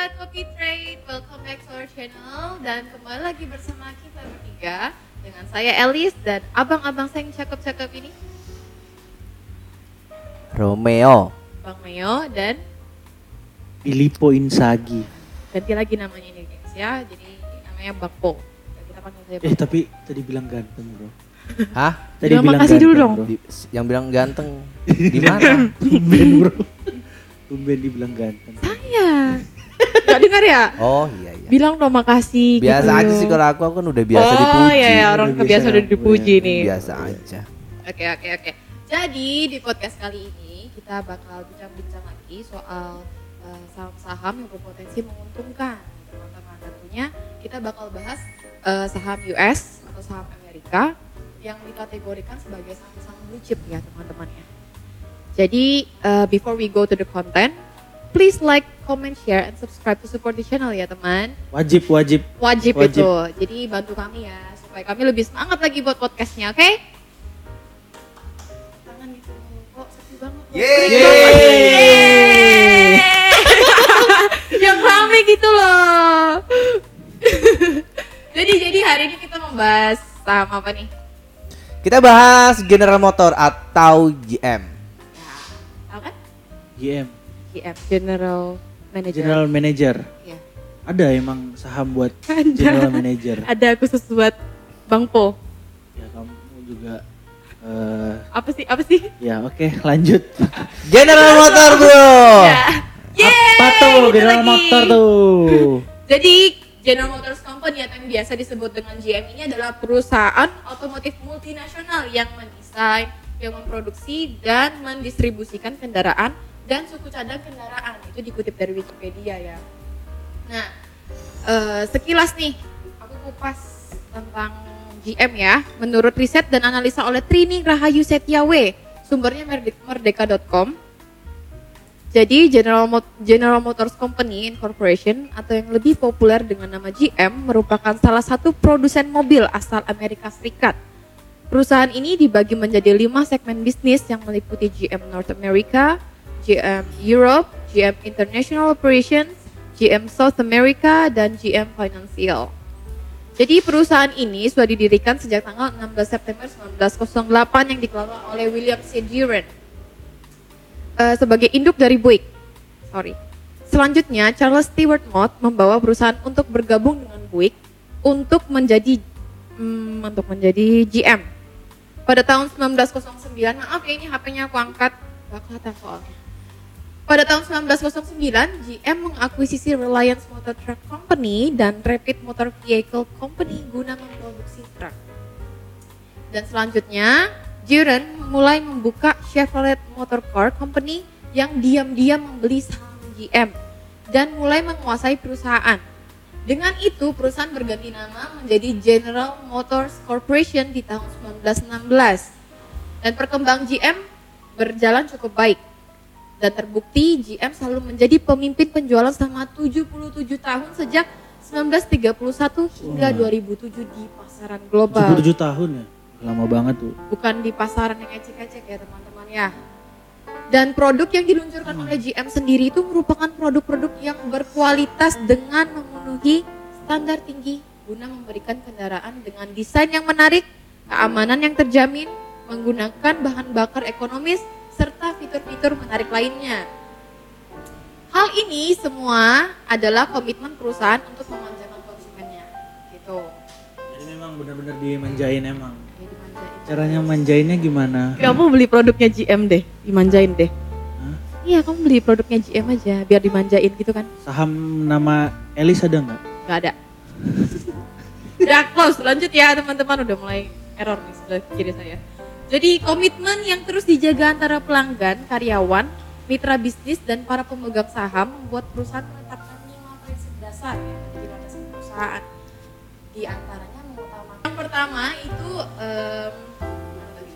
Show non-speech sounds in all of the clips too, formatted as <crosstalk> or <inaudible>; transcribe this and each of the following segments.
Sobat Kopi Trade, welcome back to our channel dan kembali lagi bersama kita bertiga dengan saya Elis dan abang-abang saya yang cakep-cakep ini Romeo. Bang Meo dan Filippo Insagi. ganti lagi namanya ini guys ya jadi namanya Bang Po Dan kita panggil saya Eh tapi tadi bilang ganteng bro. <laughs> Hah? Tadi Bilang makasih dulu dong. bro. Di- yang bilang ganteng <laughs> di mana? Tumben bro. Tumben dibilang ganteng. <laughs> Gak dengar ya? Oh iya iya. Bilang dong makasih Biasa gitu. aja sih kalau aku aku kan udah biasa oh, dipuji. iya, iya, orang Udah kebiasa biasa udah dipuji ya. nih Biasa aja. Oke oke oke. Jadi di podcast kali ini kita bakal bincang-bincang lagi soal eh, saham-saham yang berpotensi menguntungkan teman-teman. Tentunya kita bakal bahas eh, saham US atau saham Amerika yang dikategorikan sebagai saham-saham blue chip ya teman-teman ya. Jadi eh, before we go to the content, please like, comment, share, and subscribe to support the channel ya teman. Wajib wajib. Wajib, Wajib. itu. Jadi bantu kami ya supaya kami lebih semangat lagi buat podcastnya, oke? Tangan gitu, kok sepi banget. Yeay. Yeay. <laughs> Yang rame gitu loh. <laughs> jadi jadi hari ini kita membahas saham apa nih? Kita bahas General Motor atau GM. Ya, tahu kan? GM. GM General Manager. General Manager. Iya. Ada emang saham buat <laughs> Ada. General Manager. <laughs> Ada khusus buat Bang Po. Ya kamu juga. eh Apa sih? Apa sih? ya oke lanjut. <laughs> General Motor bro. Ya. Yeay, Apa tuh General lagi. Motor tuh? Jadi General Motors Company atau yang biasa disebut dengan GM ini adalah perusahaan otomotif multinasional yang mendesain, yang memproduksi dan mendistribusikan kendaraan dan suku cadang kendaraan. Itu dikutip dari Wikipedia ya. Nah, eh, sekilas nih aku kupas tentang GM ya. Menurut riset dan analisa oleh Trini Rahayu Setiawe, sumbernya merde- merdeka.com. Jadi General, Mot- General Motors Company Incorporation atau yang lebih populer dengan nama GM merupakan salah satu produsen mobil asal Amerika Serikat. Perusahaan ini dibagi menjadi lima segmen bisnis yang meliputi GM North America, GM Europe, GM International Operations, GM South America, dan GM Financial. Jadi perusahaan ini sudah didirikan sejak tanggal 16 September 1908 yang dikelola oleh William C. Duran eh, sebagai induk dari Buick. Sorry. Selanjutnya, Charles Stewart Mott membawa perusahaan untuk bergabung dengan Buick untuk menjadi hmm, untuk menjadi GM. Pada tahun 1909, maaf ya ini HP-nya aku angkat, gak kelihatan soalnya. Pada tahun 1909, GM mengakuisisi Reliance Motor Truck Company dan Rapid Motor Vehicle Company guna memproduksi truk. Dan selanjutnya, Duran mulai membuka Chevrolet Motor Car Company yang diam-diam membeli saham GM dan mulai menguasai perusahaan. Dengan itu, perusahaan berganti nama menjadi General Motors Corporation di tahun 1916. Dan perkembangan GM berjalan cukup baik. Dan terbukti GM selalu menjadi pemimpin penjualan selama 77 tahun sejak 1931 hingga 2007 di pasaran global Hmm. 77 tahun ya. Lama banget tuh. bukan di pasaran yang ecek-ecek ya teman-teman ya. Dan produk yang diluncurkan oleh GM sendiri itu merupakan produk-produk yang berkualitas dengan memenuhi standar tinggi guna memberikan kendaraan dengan desain yang menarik, keamanan yang terjamin, menggunakan bahan bakar ekonomis, serta fitur-fitur menarik lainnya. Hal ini semua adalah komitmen perusahaan untuk memanjakan konsumennya. Gitu. Jadi memang benar-benar dimanjain emang. Jadi manjain. Caranya manjainnya gimana? Kamu beli produknya GM deh, dimanjain deh. Hah? Iya, kamu beli produknya GM aja, biar dimanjain gitu kan. Saham nama Elis ada nggak? Gak ada. <laughs> Udah close, lanjut ya teman-teman. Udah mulai error nih sebelah kiri saya. Jadi komitmen yang terus dijaga antara pelanggan, karyawan, mitra bisnis, dan para pemegang saham membuat perusahaan menetapkan lima prinsip dasar ya, dari landasan perusahaan. Di antaranya mengutamakan. Yang pertama itu tadi?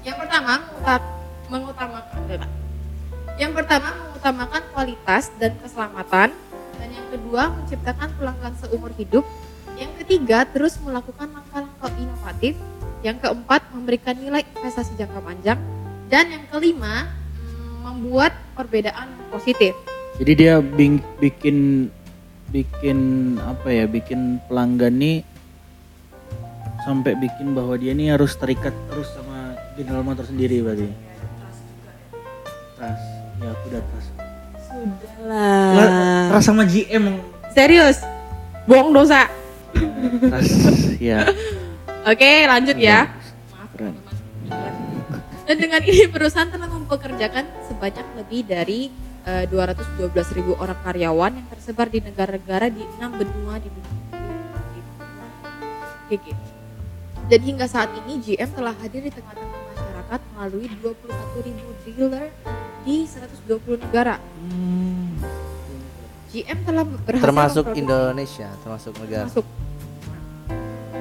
Yang pertama menguta- mengutamakan Yang pertama mengutamakan kualitas dan keselamatan dan yang kedua menciptakan pelanggan seumur hidup. Yang ketiga terus melakukan langkah-langkah inovatif. Yang keempat memberikan nilai investasi jangka panjang dan yang kelima mm, membuat perbedaan positif. Jadi dia bing- bikin bikin apa ya? Bikin pelanggan nih sampai bikin bahwa dia nih harus terikat terus sama General Motor sendiri berarti. Trust. Ya aku udah trust. Sudahlah. Lah, trust sama GM Serius? Bohong dosa. trust. ya. <laughs> Oke, lanjut ya. Maaf, teman-teman. Dan dengan ini perusahaan telah mempekerjakan sebanyak lebih dari eh, 212.000 orang karyawan yang tersebar di negara-negara di enam benua di dunia. Dan hingga saat ini GM telah hadir di tengah-tengah masyarakat melalui 21.000 dealer di 120 negara. Hmm. GM telah berhasil Termasuk Indonesia, termasuk negara. masuk.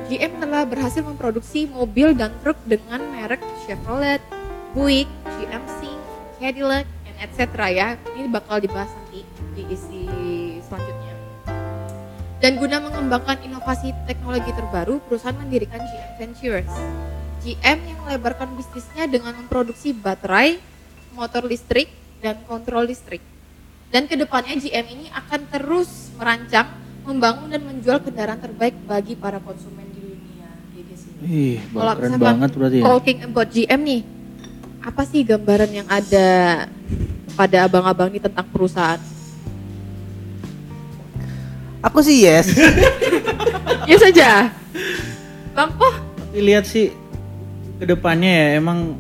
GM telah berhasil memproduksi mobil dan truk dengan merek Chevrolet, Buick, GMC, Cadillac, and etc. ya. Ini bakal dibahas nanti di isi selanjutnya. Dan guna mengembangkan inovasi teknologi terbaru, perusahaan mendirikan GM Ventures. GM yang melebarkan bisnisnya dengan memproduksi baterai, motor listrik, dan kontrol listrik. Dan ke depannya GM ini akan terus merancang, membangun dan menjual kendaraan terbaik bagi para konsumen di dunia. Gitu sih. Ih, Kalau keren misalkan banget berarti ya. Talking about GM nih, apa sih gambaran yang ada pada abang-abang ini tentang perusahaan? Aku sih yes. <laughs> Ya saja. Bang Oh, Tapi lihat sih ke depannya ya emang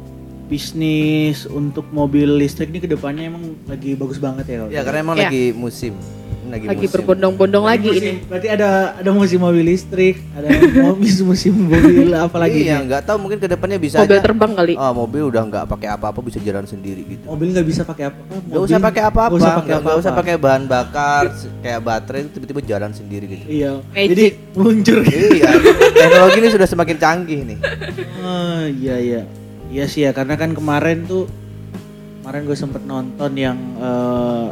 bisnis untuk mobil listrik ini ke depannya emang lagi bagus banget ya. ya karena emang Ya. lagi musim. Lagi, lagi berbondong-bondong lagi Musim- ini. Berarti ada ada musim mobil listrik, ada musim <laughs> musim mobil apa lagi? Iya, nggak tahu mungkin ke depannya bisa Mobil aja. terbang kali. Oh, mobil udah nggak pakai apa-apa bisa jalan sendiri gitu. Mobil nggak bisa pakai apa? Nggak usah pakai apa-apa, Nggak usah pakai nggak usah apa-apa. pakai bahan bakar kayak baterai itu tiba-tiba jalan sendiri gitu. Iya. Magic. Jadi meluncur. iya, <laughs> teknologi ini sudah semakin canggih nih. Oh, iya iya. Iya sih ya karena kan kemarin tuh kemarin gue sempet nonton yang eh,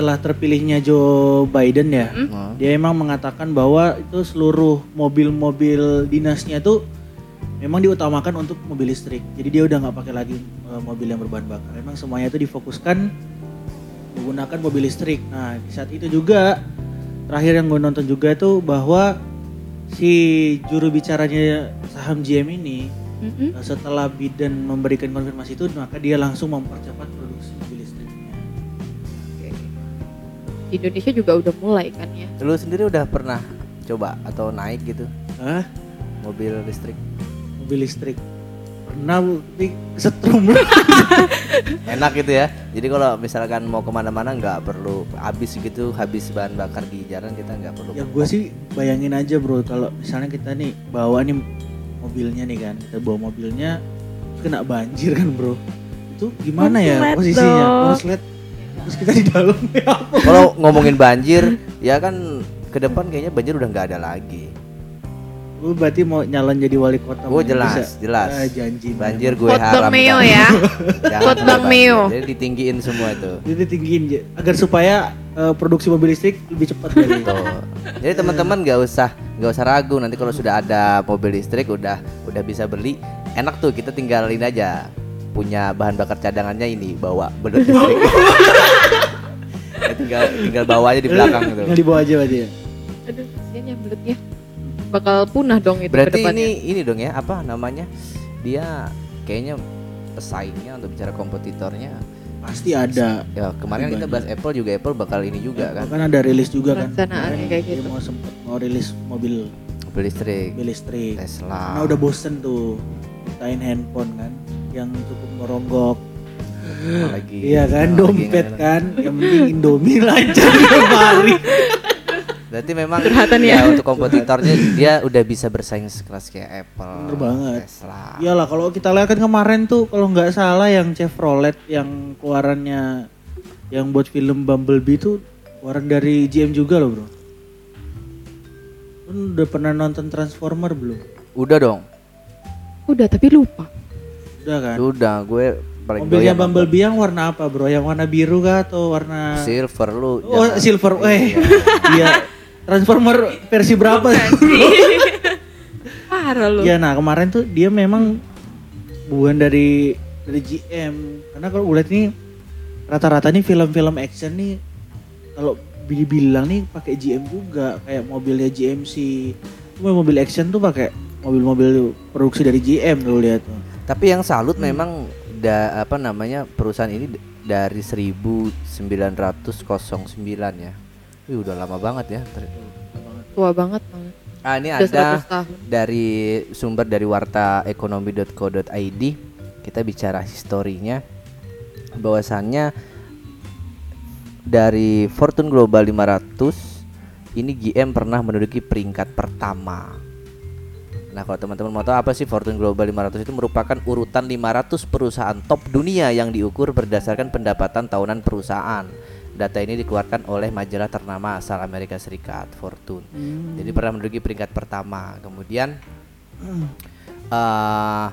setelah terpilihnya Joe Biden ya. Hmm? Dia emang mengatakan bahwa itu seluruh mobil-mobil dinasnya tuh memang diutamakan untuk mobil listrik. Jadi dia udah nggak pakai lagi eh, mobil yang berbahan bakar. Emang semuanya itu difokuskan menggunakan mobil listrik. Nah di saat itu juga terakhir yang gue nonton juga tuh bahwa si juru bicaranya saham GM ini Mm-mm. eh, setelah Biden memberikan konfirmasi itu maka dia langsung mempercepat produksi Di Indonesia juga udah mulai kan ya. Lu sendiri udah pernah coba atau naik gitu Hah? mobil listrik? Mobil listrik pernah Bu, tapi setrum <laughs> Enak gitu ya. Jadi kalau misalkan mau ke mana-mana nggak perlu habis gitu, habis bahan bakar di jalan kita nggak perlu. ya gue sih bayangin aja bro kalau misalnya kita nih bawa nih mobilnya nih kan kita bawa mobilnya kena banjir kan bro itu gimana ya Konslet posisinya dong. konslet terus kita di dalam <laughs> ya Kalau ngomongin banjir, ya kan ke depan kayaknya banjir udah nggak ada lagi. lu berarti mau nyalon jadi wali kota Oh mana jelas, bisa? jelas. Ah, janji Banjir gue haram. Meo kan. ya. <laughs> Jangan Quote ada Bang banjir. Meo. Jadi ditinggiin semua itu. jadi tinggiin aja, agar supaya eh, produksi mobil listrik lebih cepat dari Tuh. Jadi teman-teman nggak usah nggak usah ragu nanti kalau sudah ada mobil listrik udah udah bisa beli enak tuh kita tinggalin aja punya bahan bakar cadangannya ini bawa belut <laughs> listrik. Ya, tinggal tinggal bawa aja di belakang gitu. Tinggal dibawa aja berarti ya Aduh, kasihan ya belutnya. Bakal punah dong itu Berarti ini ini dong ya apa namanya? Dia kayaknya pesaingnya untuk bicara kompetitornya. pasti ada Ya kemarin kita bahas Apple juga Apple bakal ini juga kan kan ada rilis juga kan Perencanaannya kayak Dia gitu. mau sempet mau rilis mobil mobil listrik mobil listrik Tesla. Karena udah bosen tuh nyiptain handphone kan yang cukup meronggok. Apalagi Iya kan, dompet nggak- kan. Yang penting Indomie lancar tiap hari. Berarti memang Curhatan ya ya. untuk kompetitornya dia udah bisa bersaing sekelas kayak Apple, Bener banget. Tesla. Iyalah kalau kita lihat kan kemarin tuh kalau nggak salah yang Chevrolet yang keluarannya yang buat film Bumblebee tuh keluaran dari GM juga loh bro. Lu udah pernah nonton Transformer belum? Udah dong. Udah tapi lupa. Udah kan? Udah, gue paling Mobilnya. Bumblebee yang warna apa bro? Yang warna biru kah atau warna silver lu. Oh jangan- silver, eh Iya. <laughs> iya Transformer versi berapa? <laughs> Parah lu. Iya, nah kemarin tuh dia memang bukan dari dari GM karena kalau gue lihat nih rata-rata nih film-film action nih kalau dibilang nih pakai GM juga kayak mobilnya GMC cuma mobil action tuh pakai mobil-mobil produksi dari GM tuh lihat tuh Tapi yang salut memang da, apa namanya perusahaan ini dari 1909 ya. Wih, udah lama banget ya. Tua banget banget. Ah, ini Udah ada 100 tahun. dari sumber dari wartaekonomi.co.id kita bicara historinya bahwasannya dari Fortune Global 500 ini GM pernah menduduki peringkat pertama. Nah, kalau teman-teman mau tahu apa sih Fortune Global 500 itu merupakan urutan 500 perusahaan top dunia yang diukur berdasarkan pendapatan tahunan perusahaan. Data ini dikeluarkan oleh majalah ternama asal Amerika Serikat, Fortune. Jadi pernah menduduki peringkat pertama. Kemudian eh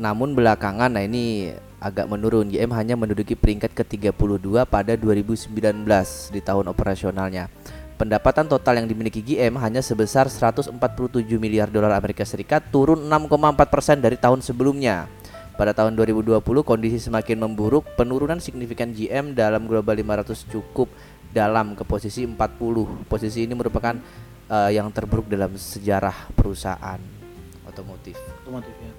namun belakangan nah ini agak menurun. GM hanya menduduki peringkat ke-32 pada 2019 di tahun operasionalnya. Pendapatan total yang dimiliki GM hanya sebesar 147 miliar dolar Amerika Serikat, turun 6,4% dari tahun sebelumnya. Pada tahun 2020 kondisi semakin memburuk, penurunan signifikan GM dalam Global 500 cukup dalam ke posisi 40. Posisi ini merupakan eh, yang terburuk dalam sejarah perusahaan otomotif. otomotif ya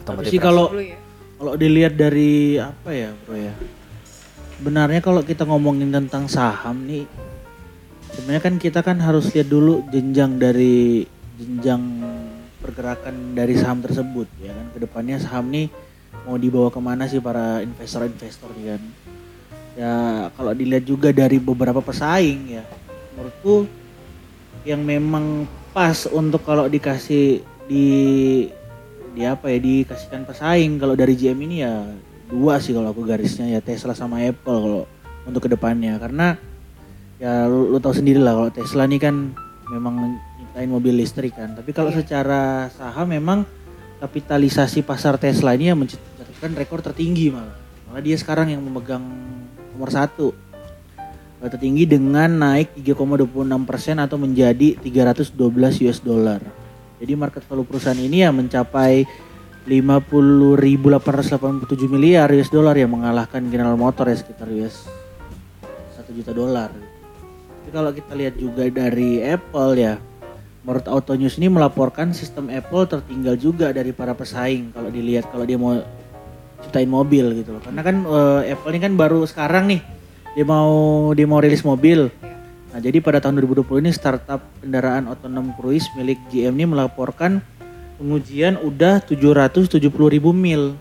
Otomotif sih kalau- ya. kalau dilihat dari apa ya bro ya sebenarnya kalau kita ngomongin tentang saham nih sebenarnya kan kita kan harus lihat dulu jenjang dari jenjang pergerakan dari saham tersebut ya kan? Ke depannya saham nih mau dibawa ke mana sih para investor-investor nih kan? Ya kalau dilihat juga dari beberapa pesaing ya menurutku yang memang pas untuk kalau dikasih di di apa ya dikasihkan pesaing kalau dari GM ini ya dua sih kalau aku garisnya ya Tesla sama Apple kalau untuk ke depannya. Karena ya lu, lu tahu sendiri lah kalau Tesla ini kan memang nyiptain mobil listrik kan tapi kalau Iya. secara saham memang kapitalisasi pasar Tesla ini yang mencatatkan rekor tertinggi malah malah dia sekarang yang memegang nomor satu tertinggi dengan naik 3,26 persen atau menjadi 312 US dollar. Jadi market value perusahaan ini ya mencapai 50.887 miliar US dollar yang mengalahkan General Motor ya sekitar US 1 juta dolar. Kalau kita lihat juga dari Apple ya, menurut Auto News ini melaporkan sistem Apple tertinggal juga dari para pesaing kalau dilihat kalau dia mau ciptain mobil gitu loh. Karena kan eh, Apple ini kan baru sekarang nih dia mau dia mau rilis mobil. Nah, jadi pada tahun 2020 ini startup kendaraan otonom cruise milik GM ini melaporkan pengujian udah 770 ribu mil.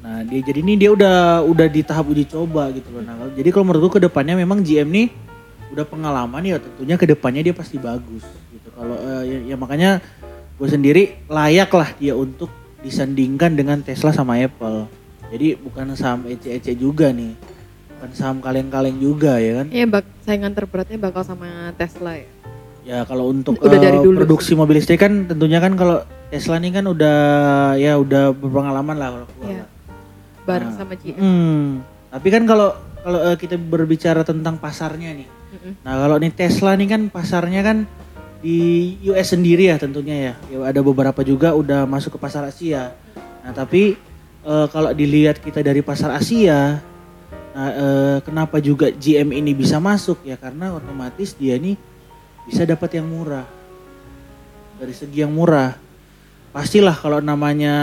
Nah, dia jadi ini dia udah udah di tahap uji coba gitu loh. Nah, kalau- jadi kalau menurutku ke depannya memang GM nih udah pengalaman ya tentunya ke depannya dia pasti bagus gitu. Kalau eh, ya, ya makanya gue sendiri layak lah dia untuk disandingkan dengan Tesla sama Apple. Jadi bukan saham ece-ece juga nih. Bukan saham kaleng-kaleng juga ya kan. Iya, bak saingan terberatnya bakal sama Tesla ya. Ya kalau untuk Udah eh, dari dulu produksi mobil listrik kan tentunya kan kalau Tesla ini kan udah ya udah berpengalaman lah kalau keluar. Bareng Nah. sama GM. Hmm. Tapi kan kalau kalau eh, kita berbicara tentang pasarnya nih. Mm-mm. Nah kalau nih Tesla nih kan pasarnya kan di US sendiri ya tentunya ya. Ya ada beberapa juga udah masuk ke pasar Asia. Nah tapi eh, kalau dilihat kita dari pasar Asia, nah eh, kenapa juga GM ini bisa masuk ya karena otomatis dia nih bisa dapat yang murah. Dari segi yang murah, pastilah kalau namanya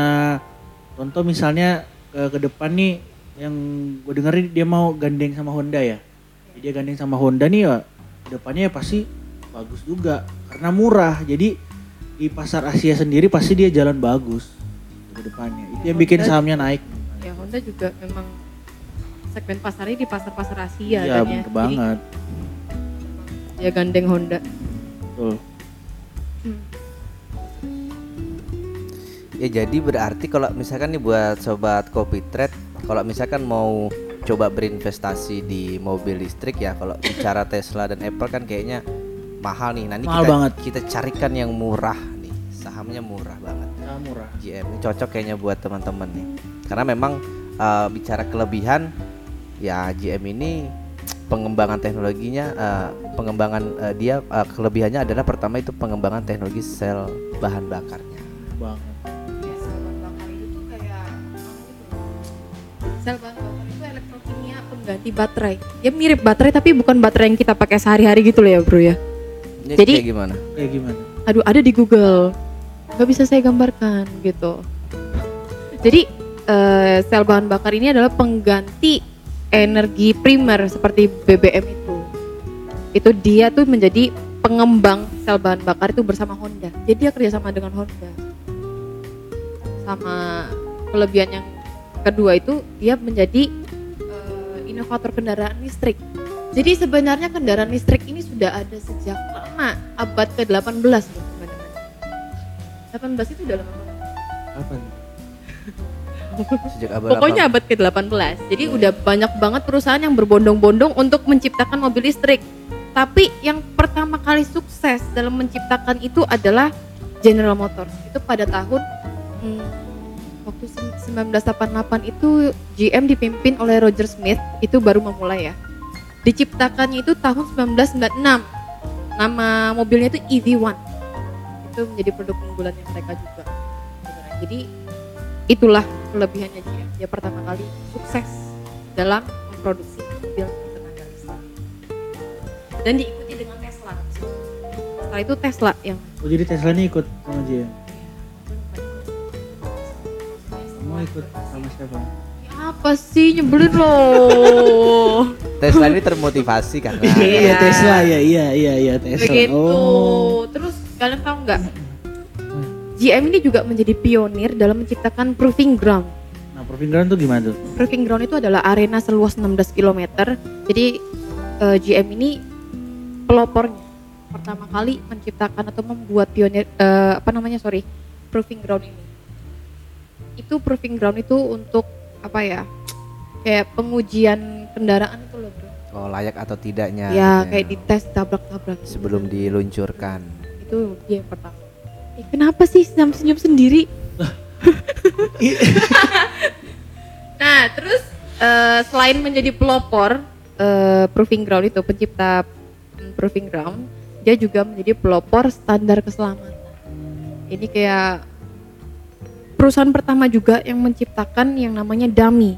contoh misalnya ke ke depan nih yang gue dengerin dia mau gandeng sama Honda ya. Jadi dia gandeng sama Honda nih ya depannya ya pasti bagus juga karena murah. Jadi di pasar Asia sendiri pasti dia jalan bagus ke depannya. Itu yang bikin Honda- sahamnya naik. Ya Honda juga memang segmen pasarnya di pasar-pasar Asia Iya kan ya. bener banget. Jadi ya gandeng Honda. Betul. Ya jadi berarti kalau misalkan nih buat sobat Kopi Trade, kalau misalkan mau coba berinvestasi di mobil listrik ya, kalau bicara Tesla dan Apple kan kayaknya mahal nih. Nanti Mahal kita banget. kita carikan yang murah nih, sahamnya murah banget. Ya, murah. GM ini cocok kayaknya buat teman-teman nih. Karena memang eh, bicara kelebihan ya GM ini pengembangan teknologinya eh, pengembangan eh, dia eh, kelebihannya adalah pertama itu pengembangan teknologi sel bahan bakarnya. Banget. Sel bahan bakar itu elektrokimia pengganti baterai. Dia mirip baterai tapi bukan baterai yang kita pakai sehari-hari gitu loh ya bro ya. Ini Jadi- kayak gimana? Kayak gimana? Aduh ada di Google, nggak bisa saya gambarkan gitu. Jadi eh, sel bahan bakar ini adalah pengganti energi primer seperti BBM itu. Itu dia tuh menjadi pengembang sel bahan bakar itu bersama Honda. Jadi dia kerjasama dengan Honda. Sama kelebihan yang kedua itu dia menjadi eh, inovator kendaraan listrik. Jadi sebenarnya kendaraan listrik ini sudah ada sejak lama abad ke-18 loh teman-teman. 18 itu udah lama banget. Kapan? <laughs> Sejak abad Pokoknya abad ke-18. Jadi udah banyak banget perusahaan yang berbondong-bondong untuk menciptakan mobil listrik. Tapi yang pertama kali sukses dalam menciptakan itu adalah General Motors. Itu pada tahun hmm, waktu se- 1988 itu GM dipimpin oleh Roger Smith itu baru memulai ya. Diciptakannya itu tahun 1996. Nama mobilnya itu EV1. Itu menjadi produk unggulannya mereka juga. Jadi itulah kelebihannya GM. Dia pertama kali sukses dalam memproduksi mobil tenaga listrik. Dan diikuti dengan Tesla. Setelah itu Tesla yang Oh jadi Tesla ini ikut sama dia. Kamu ikut sama siapa? Ya, apa sih nyebelin loh. <laughs> Tesla ini termotivasi karena Iya Tesla ya iya iya iya Tesla. Begitu. Oh. Terus kalian tahu nggak? GM ini juga menjadi pionir dalam menciptakan proving ground. Nah proving ground tuh gimana tuh? Proving ground itu adalah arena seluas 16 km. Jadi eh, GM ini pelopornya pertama kali menciptakan atau membuat pionir eh, apa namanya sorry proving ground ini. Itu proving ground itu untuk apa ya? Kayak pengujian kendaraan itu loh bro. oh layak atau tidaknya. ya gitu kayak dites tabrak-tabrak. gitu. sebelum diluncurkan. itu dia yang pertama. Eh, kenapa sih senyum senyum sendiri? <laughs> nah terus eh, selain menjadi pelopor eh, proving ground itu pencipta proving ground, dia juga menjadi pelopor standar keselamatan. Ini kayak perusahaan pertama juga yang menciptakan yang namanya dummy.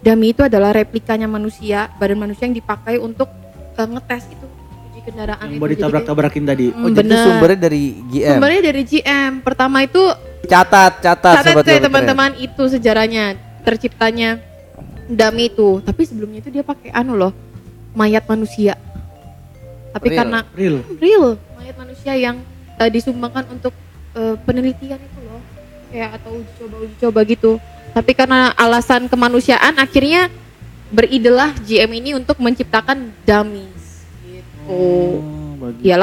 Dummy itu adalah replikanya manusia, badan manusia yang dipakai untuk eh, ngetes itu uji kendaraan Yang itu. mau ditabrak-tabrakin tadi. Hmm, Oh jadi bener. sumbernya dari GM. Sumbernya dari GM. Pertama itu Catat, catat, catat Sobat teman-teman itu sejarahnya terciptanya dummy itu. Tapi sebelumnya itu dia pakai anu loh, mayat manusia. Tapi Real. karena Real. real mayat manusia yang eh, disumbangkan untuk eh, penelitian itu kayak atau uji coba uji coba gitu. Tapi karena alasan kemanusiaan akhirnya beridelah GM ini untuk menciptakan dummies gitu. Oh,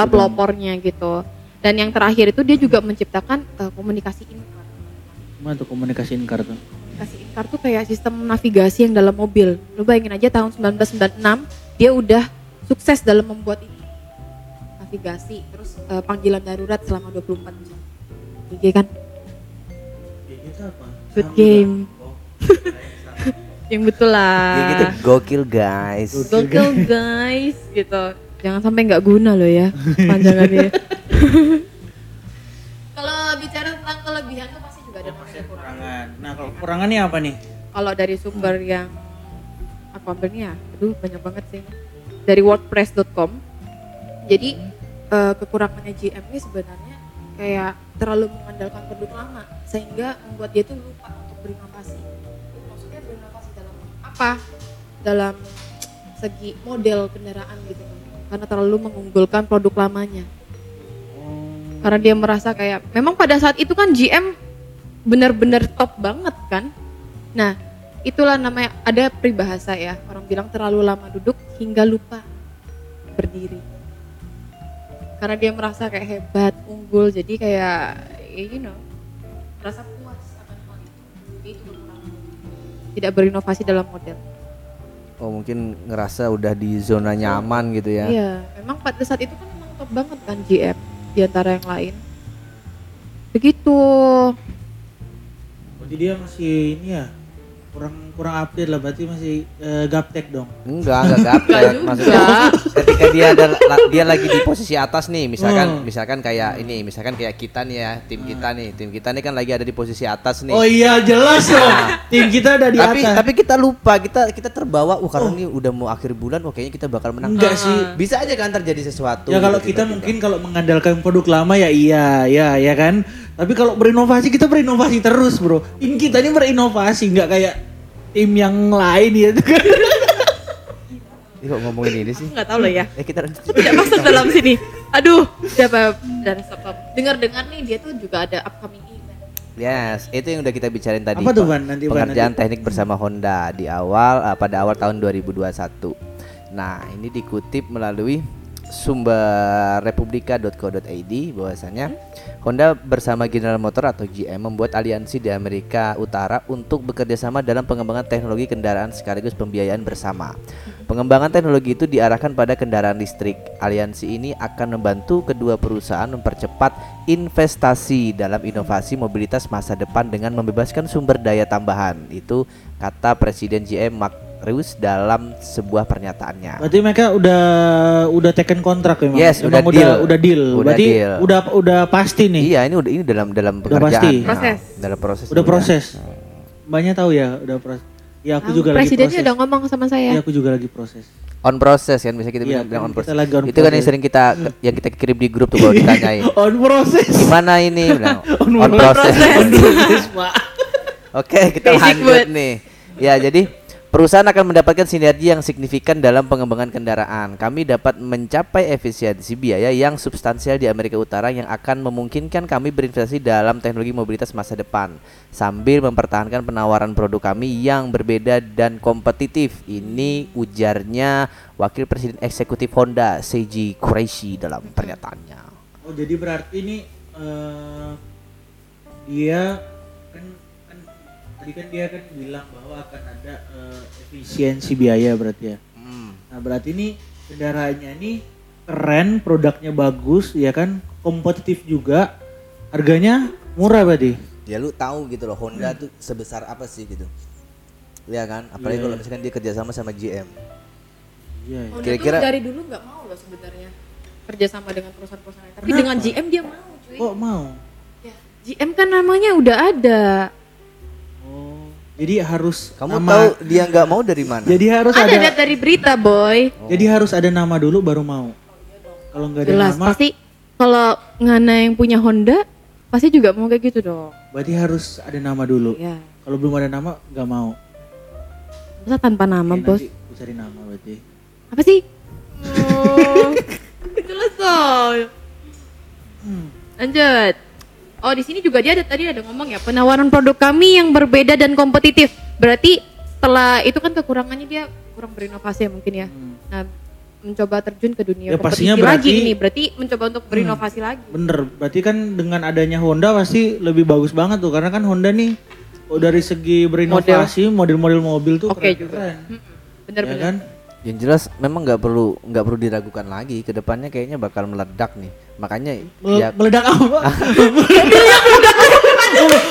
dong. pelopornya gitu. Dan yang terakhir itu dia juga menciptakan eh, komunikasi in-car. Gimana tuh komunikasi in-car tuh? komunikasi in-car tuh kayak sistem navigasi yang dalam mobil. Lu bayangin aja tahun 1996 dia udah sukses dalam membuat ini. Navigasi terus eh, panggilan darurat selama 24 jam. GG kan good game <laughs> yang betul lah Ya gitu gokil guys. Gokil <laughs> guys gitu. Jangan sampai nggak guna loh ya panjangannya. <laughs> Kalau bicara tentang kelebihan tuh pasti juga ada namanya kekurangan. Kekurangan. Nah kalau kekurangannya apa nih? Kalau dari sumber yang aku ambil nih ya, aduh banyak banget sih. Dari wordpress.com. Jadi eh, kekurangannya GM ini sebenarnya kayak terlalu mengandalkan produk lama sehingga membuat dia tuh lupa untuk berinovasi. Maksudnya berinovasi dalam apa? Dalam segi model kendaraan gitu. Karena terlalu mengunggulkan produk lamanya. Karena dia merasa kayak memang pada saat itu kan GM benar-benar top banget kan. Nah, itulah namanya ada peribahasa ya. Orang bilang terlalu lama duduk hingga lupa berdiri. Karena dia merasa kayak hebat, unggul, jadi kayak you know, merasa puas akan hal itu. Jadi itu kekurangan. Tidak berinovasi dalam model. Oh mungkin ngerasa udah di zona nyaman gitu ya. Iya, memang pada saat itu kan memang top banget kan GM di antara yang lain. Begitu. Berarti dia masih ini ya kurang kurang update lah berarti masih eh, gaptek dong. Enggak, enggak <laughs> gaptek. Maksudnya ketika dia ada la- dia lagi di posisi atas nih, misalkan Hmm. misalkan kayak ini, misalkan kayak kita nih ya, tim kita nih, tim kita nih kan lagi ada di posisi atas nih. Oh iya jelas dong. Tim kita ada di tapi atas. tapi kita lupa, kita kita terbawa, wah karena ini udah mau akhir bulan, wah kayaknya kita bakal menang. Enggak sih. Bisa aja kan terjadi sesuatu. Ya kalau gitu kita mungkin kalau mengandalkan produk lama ya iya, ya ya kan. Tapi kalau berinovasi kita berinovasi terus, Bro. Tim kita ini berinovasi nggak kayak tim yang lain ya kan. Ih, kok ngomongin ini sih? Nggak tahu loh ya. Eh kita tidak masuk dalam sini. Aduh, siapa dan stop. Dengar-dengar nih dia tuh juga ada upcoming event. Yes, itu yang udah kita bicarain tadi. Apa tuh, Pak. Van? Nanti, Pengerjaan teknik bersama Honda di awal eh, pada awal tahun 2021. Nah, ini dikutip melalui sumber republika.co.id bahwasanya Honda bersama General Motor atau GM membuat aliansi di Amerika Utara untuk bekerja sama dalam pengembangan teknologi kendaraan sekaligus pembiayaan bersama. Pengembangan teknologi itu diarahkan pada kendaraan listrik. Aliansi ini akan membantu kedua perusahaan mempercepat investasi dalam inovasi mobilitas masa depan dengan membebaskan sumber daya tambahan. Itu kata Presiden GM Mark Reus dalam sebuah pernyataannya. Berarti mereka udah udah taken kontrak ya? Yes, Emang udah deal. udah deal. Udah Berarti deal. udah udah pasti nih. Iya, ini udah ini dalam dalam Udah pekerjaan. pasti. Nah, Proses. dalam proses. Udah proses. Banyak tahu ya, udah proses. Ya aku juga lagi Presidennya proses. udah ngomong sama saya. Iya, aku juga lagi proses. On process kan bisa kita Iya, bilang, kan on kita process. lagi on Itu kan yang sering kita yang kita kirim di grup tuh kalau <laughs> ditanyain. On proses. Gimana ini? <laughs> Bilang, On on process. <laughs> On proses, Pak. Oke, kita Basic lanjut nih. Ya, jadi perusahaan akan mendapatkan sinergi yang signifikan dalam pengembangan kendaraan. Kami dapat mencapai efisiensi biaya yang substansial di Amerika Utara yang akan memungkinkan kami berinvestasi dalam teknologi mobilitas masa depan sambil mempertahankan penawaran produk kami yang berbeda dan kompetitif. Ini ujarnya Wakil Presiden Eksekutif Honda, Seiji Kureishi dalam pernyataannya. Oh, jadi berarti ini eh, dia tadi kan dia kan bilang bahwa akan ada eh, efisiensi biaya berarti ya. Hmm. Nah, berarti ini kendaraannya ini keren, produknya bagus ya kan, kompetitif juga. Harganya murah berarti. ya lu tahu gitu loh Honda tuh sebesar apa sih gitu ya kan apalagi Iya, kalau iya. misalkan dia kerjasama sama GM Iya. ya. Honda Kira-kira- dari dulu nggak mau loh sebenarnya kerja sama dengan perusahaan-perusahaan lain. Tapi Kenapa? dengan GM dia mau, cuy. Kok mau? Ya, GM kan namanya udah ada. Oh, jadi harus kamu nama- tahu dia nggak mau dari mana Jadi harus ada ada, dari berita, boy. jadi harus ada nama dulu baru mau. Kalau nggak ada Jelas nama, pasti kalau Ngana yang punya Honda pasti juga mau kayak gitu dong. berarti harus ada nama dulu. Ya. Kalau belum ada nama nggak mau. Masa tanpa nama, Oke, Bos? nanti cari nama berarti. Apa sih? <laughs> Oh, jelas dong. Hmm. Lanjut. Oh, di sini juga dia ada tadi ada ngomong ya, penawaran produk kami yang berbeda dan kompetitif. Berarti setelah itu kan kekurangannya dia kurang berinovasi ya mungkin ya. Hmm. Nah, mencoba terjun ke dunia Ya, pastinya lagi berarti- ini. Berarti mencoba untuk berinovasi lagi. Bener, berarti kan dengan adanya Honda pasti lebih bagus banget tuh karena kan Honda nih oh, dari segi berinovasi model-model mobil tuh Oke keren-keren. juga. Mm-mm. Ya Bener-bener. kan? Yang jelas memang nggak perlu nggak perlu diragukan lagi ke depannya kayaknya bakal meledak nih makanya Mel- ya Meledak apa? <laughs>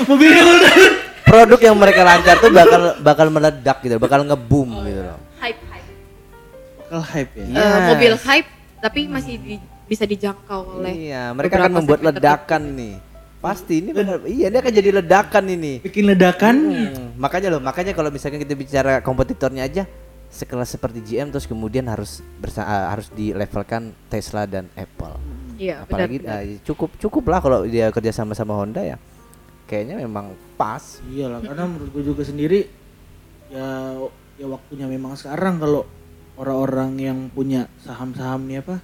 Mobilnya meledak. produk yang mereka lancar tuh bakal bakal meledak gitu bakal ngeboom gitu loh Hype hype. Bakal hype ya. Yes. mobil hype tapi masih di- bisa dijangkau oleh iya mereka akan membuat ledakan nih pasti ini benar iya ini akan jadi ledakan ini Bikin ledakan. Hmm, makanya loh, makanya kalau misalkan kita bicara kompetitornya aja sekelas seperti GM terus kemudian harus bersa eh, harus dilevelkan Tesla dan Apple. Iya, Apalagi benar. eh, cukup cukup lah kalau dia kerja sama sama Honda ya. Kayaknya memang pas. Iyalah, karena menurut gue juga sendiri ya ya waktunya memang sekarang kalau orang-orang yang punya saham-saham nih apa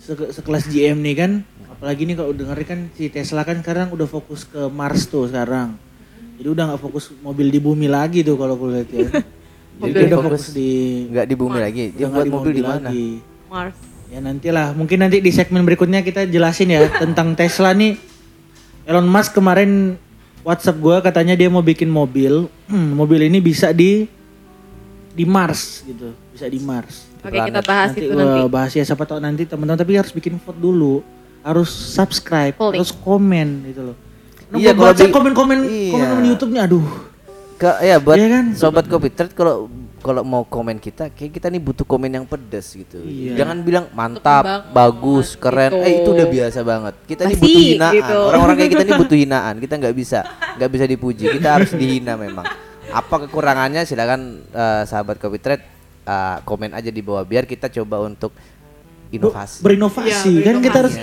seke- sekelas GM nih kan apalagi nih kalau denger kan si Tesla kan sekarang udah fokus ke Mars tuh sekarang jadi udah nggak fokus mobil di bumi lagi tuh kalau gue lihat ya jadi dia udah fokus di Nggak di bumi lagi. Dia udah buat di mobil di mana? lagi. Mars. Ya nantilah, mungkin nanti di segmen berikutnya kita jelasin ya <laughs> tentang Tesla nih. Elon Musk kemarin WhatsApp gua katanya dia mau bikin mobil, Hmm, mobil ini bisa di di Mars gitu, bisa di Mars. Oke, kita bahas nanti itu gua nanti. bahas ya siapa tahu nanti teman-teman tapi harus bikin vote dulu, harus subscribe, Polling. harus komen gitu loh. Nah, Iya, kalau baca di- komen-komen iya. komen-komen YouTube-nya aduh. Ke, ya buat Iya kan? sobat kopi trade kalau kalau mau komen kita, kayak kita nih butuh komen yang pedas gitu. Iya. Jangan bilang mantap, bagus, keren. gitu. Eh itu udah biasa banget. Kita nih Masih, butuh hinaan. gitu. Orang-orang kayak kita nih butuh hinaan. Kita nggak bisa, nggak bisa dipuji. Kita harus dihina memang. Apa kekurangannya? Silakan eh, sahabat kopi trade eh, komen aja di bawah biar kita coba untuk inovasi. Berinovasi Iya, kan kita harus.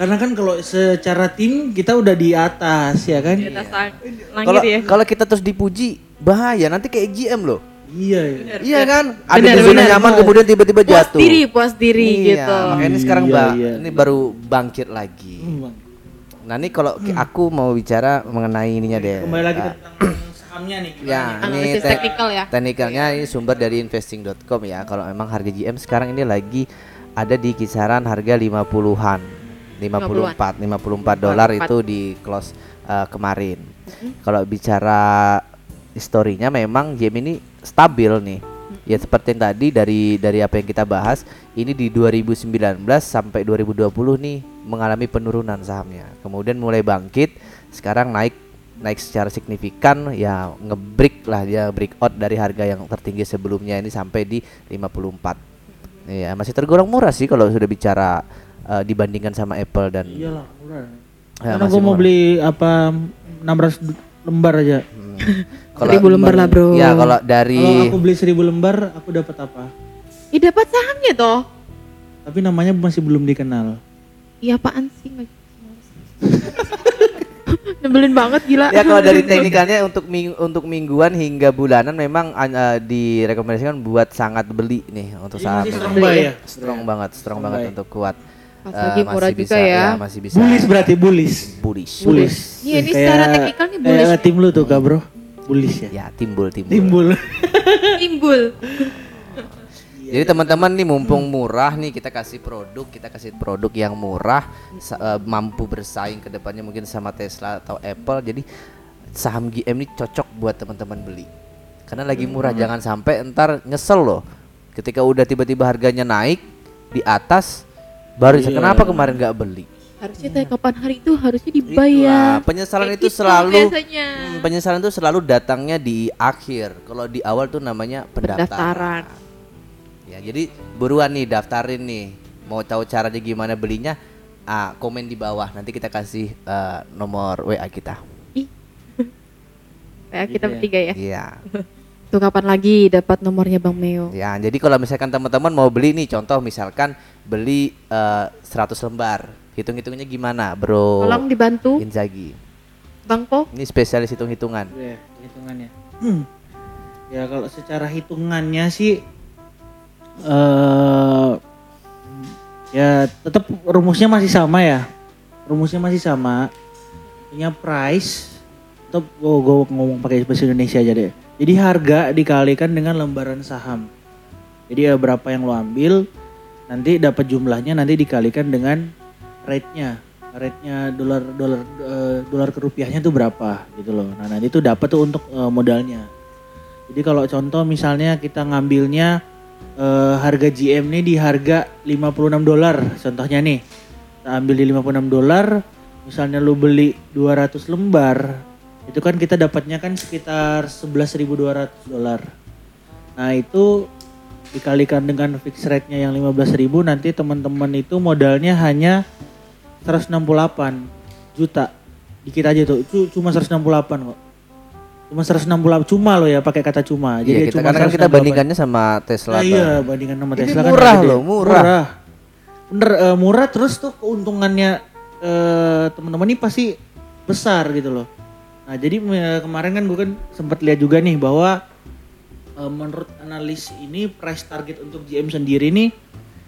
Karena kan kalau secara tim kita udah di atas ya kan. Di atas Kalau langit ya. kalau kita terus dipuji bahaya nanti kayak GM loh. Iya. iya. Iya kan? Ada di zona nyaman kemudian tiba-tiba Puas jatuh. diri, puas diri Iya, gitu. Makanya ini sekarang Iya, Mbak, iya. ini baru bangkit lagi. Hmm. Nah, ini kalau ki- aku mau bicara mengenai ininya deh. Kembali lagi Ah, tentang sahamnya nih. Ya, ini Analisis te- teknikal ya. Teknikalnya ini sumber dari investing.com ya. Kalau memang harga GM sekarang ini lagi ada di kisaran harga 50-an. 54 54 dolar 54. itu di close uh, kemarin. Kalau bicara historinya memang GM ini stabil nih. Ya seperti yang tadi dari dari apa yang kita bahas, ini di 2019 sampai 2020 nih mengalami penurunan sahamnya. Kemudian mulai bangkit, sekarang naik naik secara signifikan ya ngebreak lah dia breakout dari harga yang tertinggi sebelumnya ini sampai di 54. Iya, masih tergolong murah sih kalau sudah bicara eh, dibandingkan sama Apple dan Iyalah, murah. Ya, Karena gue mau murah. beli apa 600 lembar aja. kalau Seribu lembar lah bro. ya kalau Kalau dari aku beli 1000 lembar, aku dapat apa? Ih dapat sahamnya toh. Tapi namanya masih belum dikenal. Iya apaan sih? <laughs> Nggak- Nebelin banget gila. ya kalau dari teknikalnya untuk ming- untuk mingguan hingga bulanan memang eh, direkomendasikan buat sangat beli nih untuk saham strong buy ya? strong banget strong Strong banget buy. untuk kuat Eh, lagi murah masih juga bisa, ya. masih bisa Bullish berarti bullish. bullish Bullish. Iya, ini secara teknikal nih bullish Kayak tim lu tuh kak bro. Bullish ya. ya timbul timbul, Timbul. Timbul. jadi teman-teman nih mumpung murah nih kita kasih produk kita kasih produk yang murah eh, mampu bersaing ke depannya mungkin sama Tesla atau Apple jadi saham GM ini cocok buat teman-teman beli karena lagi murah jangan sampai ntar nyesel loh ketika udah tiba-tiba harganya naik di atas baru Iya. kenapa kemarin nggak beli Harusnya teh kapan hari itu harusnya dibayar. Itulah, penyesalan Kayak itu gitu selalu biasanya. Hmm, penyesalan itu selalu datangnya di akhir. Kalau di awal tuh namanya pendaftaran. Pendaftaran. Ya, jadi buruan nih daftarin nih. Mau tahu caranya gimana belinya? Ah, komen di bawah. Nanti kita kasih eh, nomor WA kita. Ih. <laughs> Kayak kita Gitu ya. bertiga ya. Iya. <laughs> Tuh kapan lagi dapat nomornya Bang Meo? Ya, jadi kalau misalkan teman-teman mau beli nih, contoh misalkan beli eh, 100 lembar. Hitung-hitungnya gimana, Bro? Tolong dibantu Inzaghi. Bang Po. Ini spesialis hitung-hitungan. Ya, hitungannya. Hmm. <clears throat> Ya kalau secara hitungannya sih eh ya tetap rumusnya masih sama ya. Rumusnya masih sama. Punya price tetap gue ngomong pakai bahasa Indonesia aja deh. Jadi harga dikalikan dengan lembaran saham. Jadi ya berapa yang lo ambil nanti dapat jumlahnya nanti dikalikan dengan rate-nya. Rate-nya dolar dolar eh, dolar ke rupiahnya tuh berapa gitu loh. Nah, nanti itu dapat tuh untuk eh, modalnya. Jadi kalau contoh misalnya kita ngambilnya eh, harga GM nih di harga 56 dolar contohnya nih. Kita ambil di 56 dolar, misalnya lu beli 200 lembar, itu kan kita dapatnya kan sekitar 11.200 dolar. Nah, itu dikalikan dengan fixed rate-nya yang 15.000 nanti teman-teman itu modalnya hanya 168 juta. Dikit aja tuh, itu cuma 168 kok. Cuma 168 cuma loh ya pakai kata cuma. Iya, kita cuma karena kan kita 168. bandingkannya sama Tesla. Nah, iya, bandingkan sama Ini Tesla kan murah gede. loh, murah. Bener eh, murah terus tuh keuntungannya eh, teman-teman ini pasti besar gitu loh. Nah, jadi kemarin kan gue kan sempat lihat juga nih bahwa eh, menurut analis ini price target untuk GM sendiri nih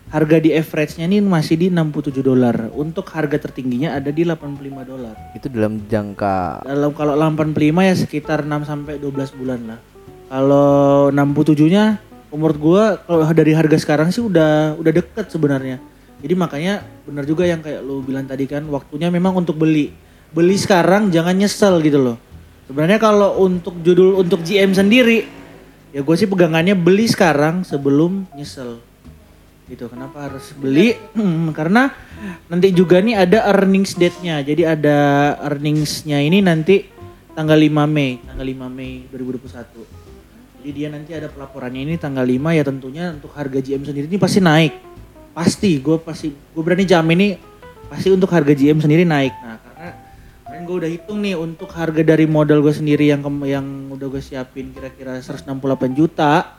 harga di average-nya nih masih di 67 dolar. Untuk harga tertingginya ada di 85 dolar. Itu dalam jangka Dalam kalau 85 ya sekitar 6 sampai 12 bulan lah. Kalau 67-nya menurut gua kalau dari harga sekarang sih udah udah deket sebenarnya. Jadi makanya benar juga yang kayak lu bilang tadi kan waktunya memang untuk beli. Beli sekarang jangan nyesel gitu loh. Sebenarnya kalau untuk judul untuk GM sendiri ya gue sih pegangannya beli sekarang sebelum nyesel. Gitu. Kenapa harus beli? Hmm, karena nanti juga nih ada earnings date-nya. Jadi ada earnings-nya ini nanti tanggal 5 Mei, tanggal 5 Mei 2021. Jadi dia nanti ada pelaporannya ini tanggal 5 ya tentunya untuk harga GM sendiri ini pasti naik. Pasti, gue pasti, gue berani jamin ini pasti untuk harga GM sendiri naik. Nah kemarin gue udah hitung nih untuk harga dari modal gue sendiri yang yang udah gue siapin kira-kira 168 juta.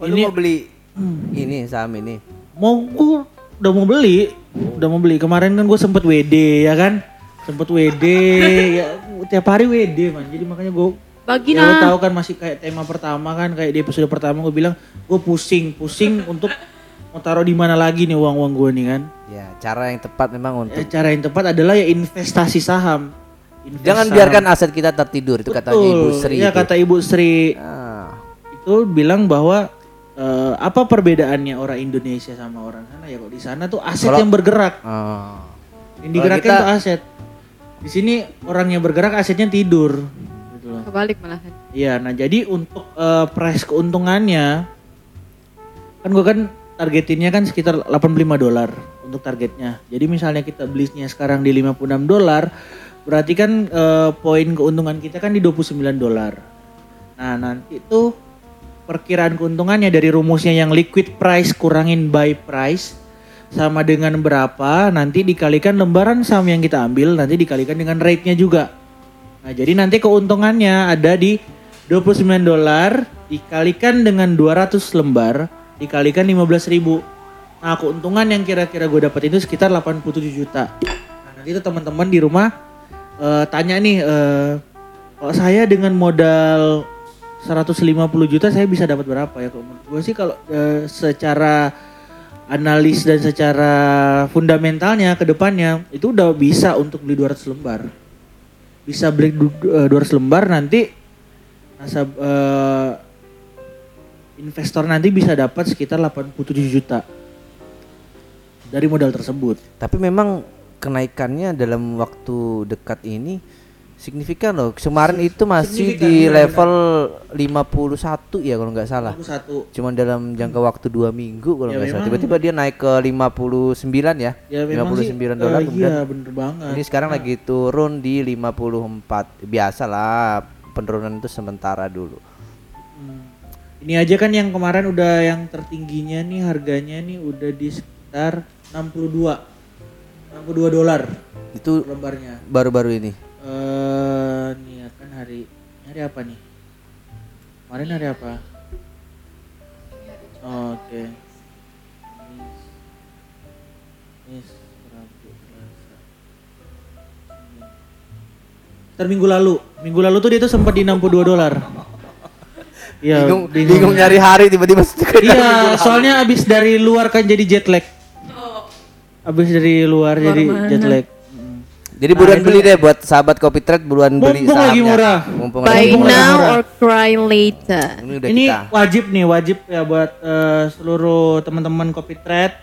Oh, lu Ini- mau beli <clears throat> ini saham ini. mau gue udah mau beli udah mau beli kemarin kan gue sempet WD ya kan sempet WD <laughs> ya tiap hari WD man jadi makanya gue Bagi ya lo nah. tahu kan masih kayak tema pertama kan kayak di episode pertama gue bilang gue pusing pusing untuk mau taruh di mana lagi nih uang uang gue nih kan Ya, cara yang tepat memang untuk Eh, cara yang tepat adalah ya investasi saham Invest Jangan saham. biarkan aset kita tertidur itu katanya Ibu. Sri. ya itu. kata Ibu Sri Ah, itu bilang bahwa eh, apa perbedaannya orang Indonesia sama orang sana ya kok di sana tuh aset Kalau- yang bergerak ah. Yang digerakkan kita- tuh aset. Di sini orang yang bergerak asetnya tidur. Gitu loh. Kebalik malahan. Iya, nah jadi untuk eh, price keuntungannya kan gua kan targetinnya kan sekitar 85 dolar untuk targetnya. Jadi misalnya kita belinya sekarang di 56 dolar, berarti kan eh, poin keuntungan kita kan di 29 dolar. Nah, nanti tuh perkiraan keuntungannya dari rumusnya yang liquid price kurangin buy price sama dengan berapa nanti dikalikan lembaran saham yang kita ambil nanti dikalikan dengan rate-nya juga. Nah, jadi nanti keuntungannya ada di 29 dolar dikalikan dengan 200 lembar dikalikan 15.000 ribu. Nah, keuntungan yang kira-kira gue dapat itu sekitar 87 juta. Nah, nanti itu teman-teman di rumah eh, tanya nih eh, kalau saya dengan modal 150 juta saya bisa dapat berapa ya? Kalau menurut gue sih kalau eh, secara analis dan secara fundamentalnya ke depannya itu udah bisa untuk beli 200 lembar. Bisa beli du- eh, 200 lembar nanti nasab eh, investor nanti bisa dapat sekitar 87 juta dari modal tersebut. Tapi memang kenaikannya dalam waktu dekat ini signifikan loh. Kemarin itu masih di benar-benar. level 51 ya kalau nggak salah. Aku satu. Cuman dalam jangka waktu dua minggu kalau Ya, nggak salah. Tiba-tiba dia naik ke 59 ya. Ya memang 59 sih, dolar kemudian Iya bener banget. ini sekarang lagi turun di 54. Biasalah penurunan itu sementara dulu. Ini aja kan yang kemarin udah yang tertingginya nih harganya nih udah di sekitar 62 62 dolar Itu lembarnya. baru-baru ini. Eh nih ya kan hari hari apa nih? Kemarin hari apa? Oh, Oke. Kamis, Kamis, Rabu, Selasa. Senin. Ntar minggu lalu, minggu lalu tuh dia tuh sempat di 62 dolar. Iya, bingung, bingung nyari hari tiba-tiba <laughs> Iya, soalnya abis dari luar kan jadi jet lag. Abis dari luar jadi jet lag. Mm. Jadi buruan beli deh buat sahabat Kopi Trade buruan beli Mumpung lagi sahamnya. murah. Mumpung Buy lagi murah. now murah. or cry later. Ini udah Ini kita. wajib nih, wajib ya buat eh, seluruh teman-teman Kopi Trade,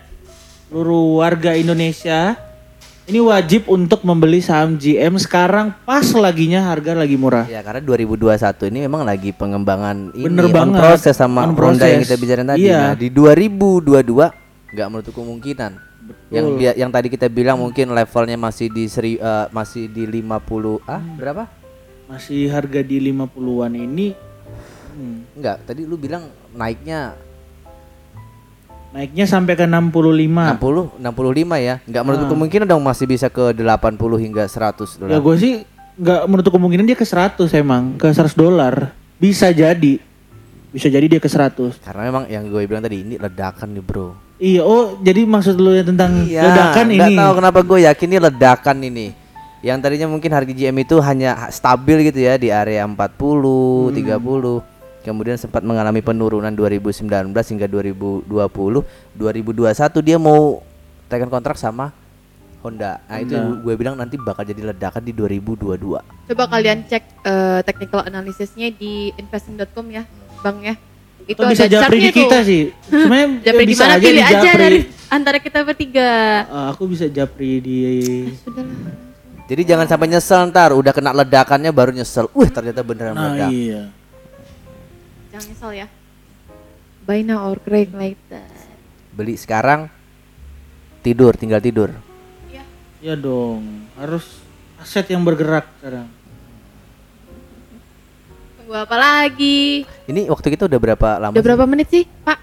seluruh warga Indonesia. Ini wajib untuk membeli saham GM sekarang pas laginya harga lagi murah. Ya karena 2021 ini memang lagi pengembangan ini Bener banget. proses sama On Honda yang kita bicarain tadi. Iya. Nah, di 2022 nggak menutup kemungkinan. Yang dia- yang tadi kita bilang mungkin levelnya masih di seri, eh, masih di 50 ah berapa? Masih harga di 50-an ini hmm, Enggak, tadi lu bilang naiknya naiknya sampai ke 65. 60 65 ya. Nggak menutup Ah. kemungkinan dong masih bisa ke 80 hingga 100 Ya dolar. gue sih nggak menutup kemungkinan dia ke 100 emang, ke 100 dolar. Bisa jadi. Bisa jadi dia ke 100. Karena memang yang gue bilang tadi ini ledakan nih, Bro. Iya, oh jadi maksud lu ya tentang Iya, ledakan ini. tahu kenapa gue yakin ini ledakan ini. Yang tadinya mungkin harga GM itu hanya ha- stabil gitu ya di area 40, Hmm. 30. Kemudian sempat mengalami penurunan 2019 hingga 2020. 2021 dia mau tekan kontrak sama Honda. Nah, itu Honda. gue bilang nanti bakal jadi ledakan di 2022. Coba kalian cek eh, technical analysisnya di investing.com ya, Bang ya. Itu bisa ada japri di kita tuh. sih. <laughs> Sebenarnya Japri di bisa mana aja pilih di aja japri. dari antara kita bertiga. Eh, aku bisa japri di Sudahlah. Jadi jangan sampai nyesel ntar udah kena ledakannya baru nyesel. Wih, ternyata beneran Nah, meledak. iya. Jangan nyesel ya. Buy now or cry later. Beli sekarang tidur, tinggal tidur. Ya dong, harus aset yang bergerak sekarang. Tunggu apa lagi? Ini waktu kita udah berapa lama? Udah sih? berapa menit sih, Pak?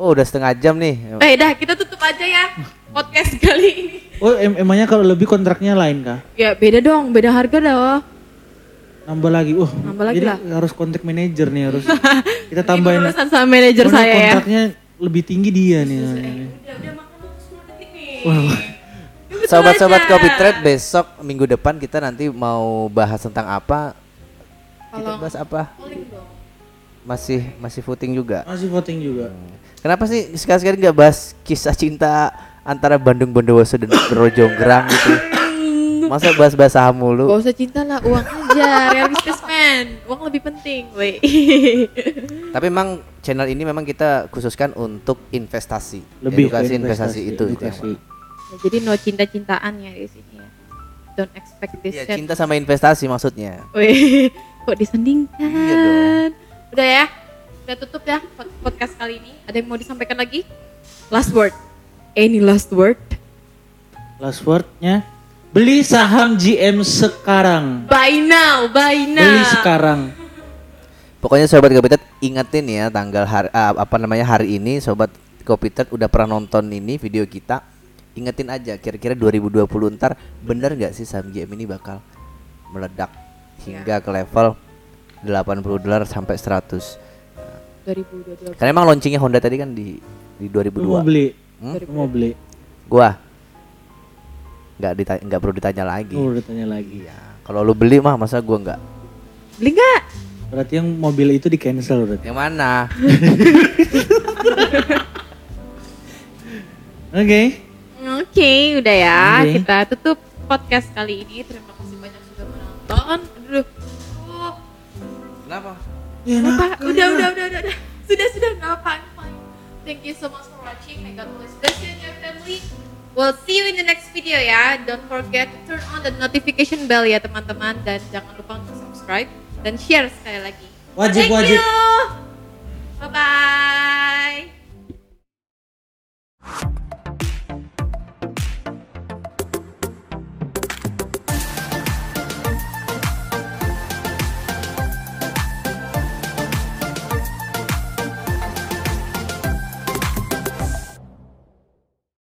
Oh, udah setengah jam nih. Eh, dah kita tutup aja ya podcast kali ini. Oh em- emangnya kalau lebih kontraknya lain kah? Ya beda dong, beda harga dah. Nambah lagi. Wah, Nambah lagi jadi lah. harus kontak manajer nih harus. <laughs> Kita Ini tambahin. berurusan sama manajer Soalnya saya ya. kontraknya lebih tinggi dia nih. Udah, udah makan waktu 10 detik nih. Sobat-sobat. Kopi Trade besok minggu depan kita nanti mau bahas tentang apa? Kita bahas apa? Masih masih footing juga. Masih voting juga. Kenapa sih sekali-sekali nggak bahas kisah cinta antara Bandung Bondowoso dan Rojonggrang gitu? <laughs> Masa bahas-bahas saham mulu? Gak usah cinta lah, uang aja, real businessman. Uang lebih penting, woi. <laughs> Tapi memang channel ini memang kita khususkan untuk investasi, Lebih edukasi investasi, itu. itu yang edukasi. Ya, jadi no cinta-cintaan ya di sini ya. Don't expect this shit. cinta sama investasi maksudnya. Wih, <laughs> kok disandingkan? Iya dong. Udah ya, udah tutup ya pod- podcast kali ini. Ada yang mau disampaikan lagi? Last word. Any last word? Last wordnya beli saham GM sekarang. Buy now, buy now. Beli sekarang. Pokoknya sobat Kopitet ingetin ya tanggal hari ah, apa namanya hari ini sobat Kopitet udah pernah nonton ini video kita. Ingetin aja kira-kira 2020 ntar bener nggak sih saham GM ini bakal meledak hingga ke level 80 dolar sampai 100. 2022. Karena emang launchingnya Honda tadi kan di di Lu mau 2002. beli? Hmm? Lu mau beli? Gua nggak ditanya nggak perlu ditanya lagi. Oh, udah tanya lagi. Iya. Kalau lu beli mah masa gua nggak? Beli nggak? Berarti yang mobil itu di cancel berarti. Yang mana? <laughs> Oke. Oke, udah ya. Oke. Kita tutup podcast kali ini. Terima kasih banyak sudah menonton. Aduh. Oh, Kenapa? Ya, apa? nah, Udah, udah, udah, udah, udah. Sudah, sudah. Nggak apa, I'm fine. Thank you so much for watching. May God bless you and your family. We'll see you in the next video ya. Don't forget to turn on the notification bell ya teman-teman dan jangan lupa untuk subscribe dan share sekali lagi. Wajib Thank wajib. You. Bye bye.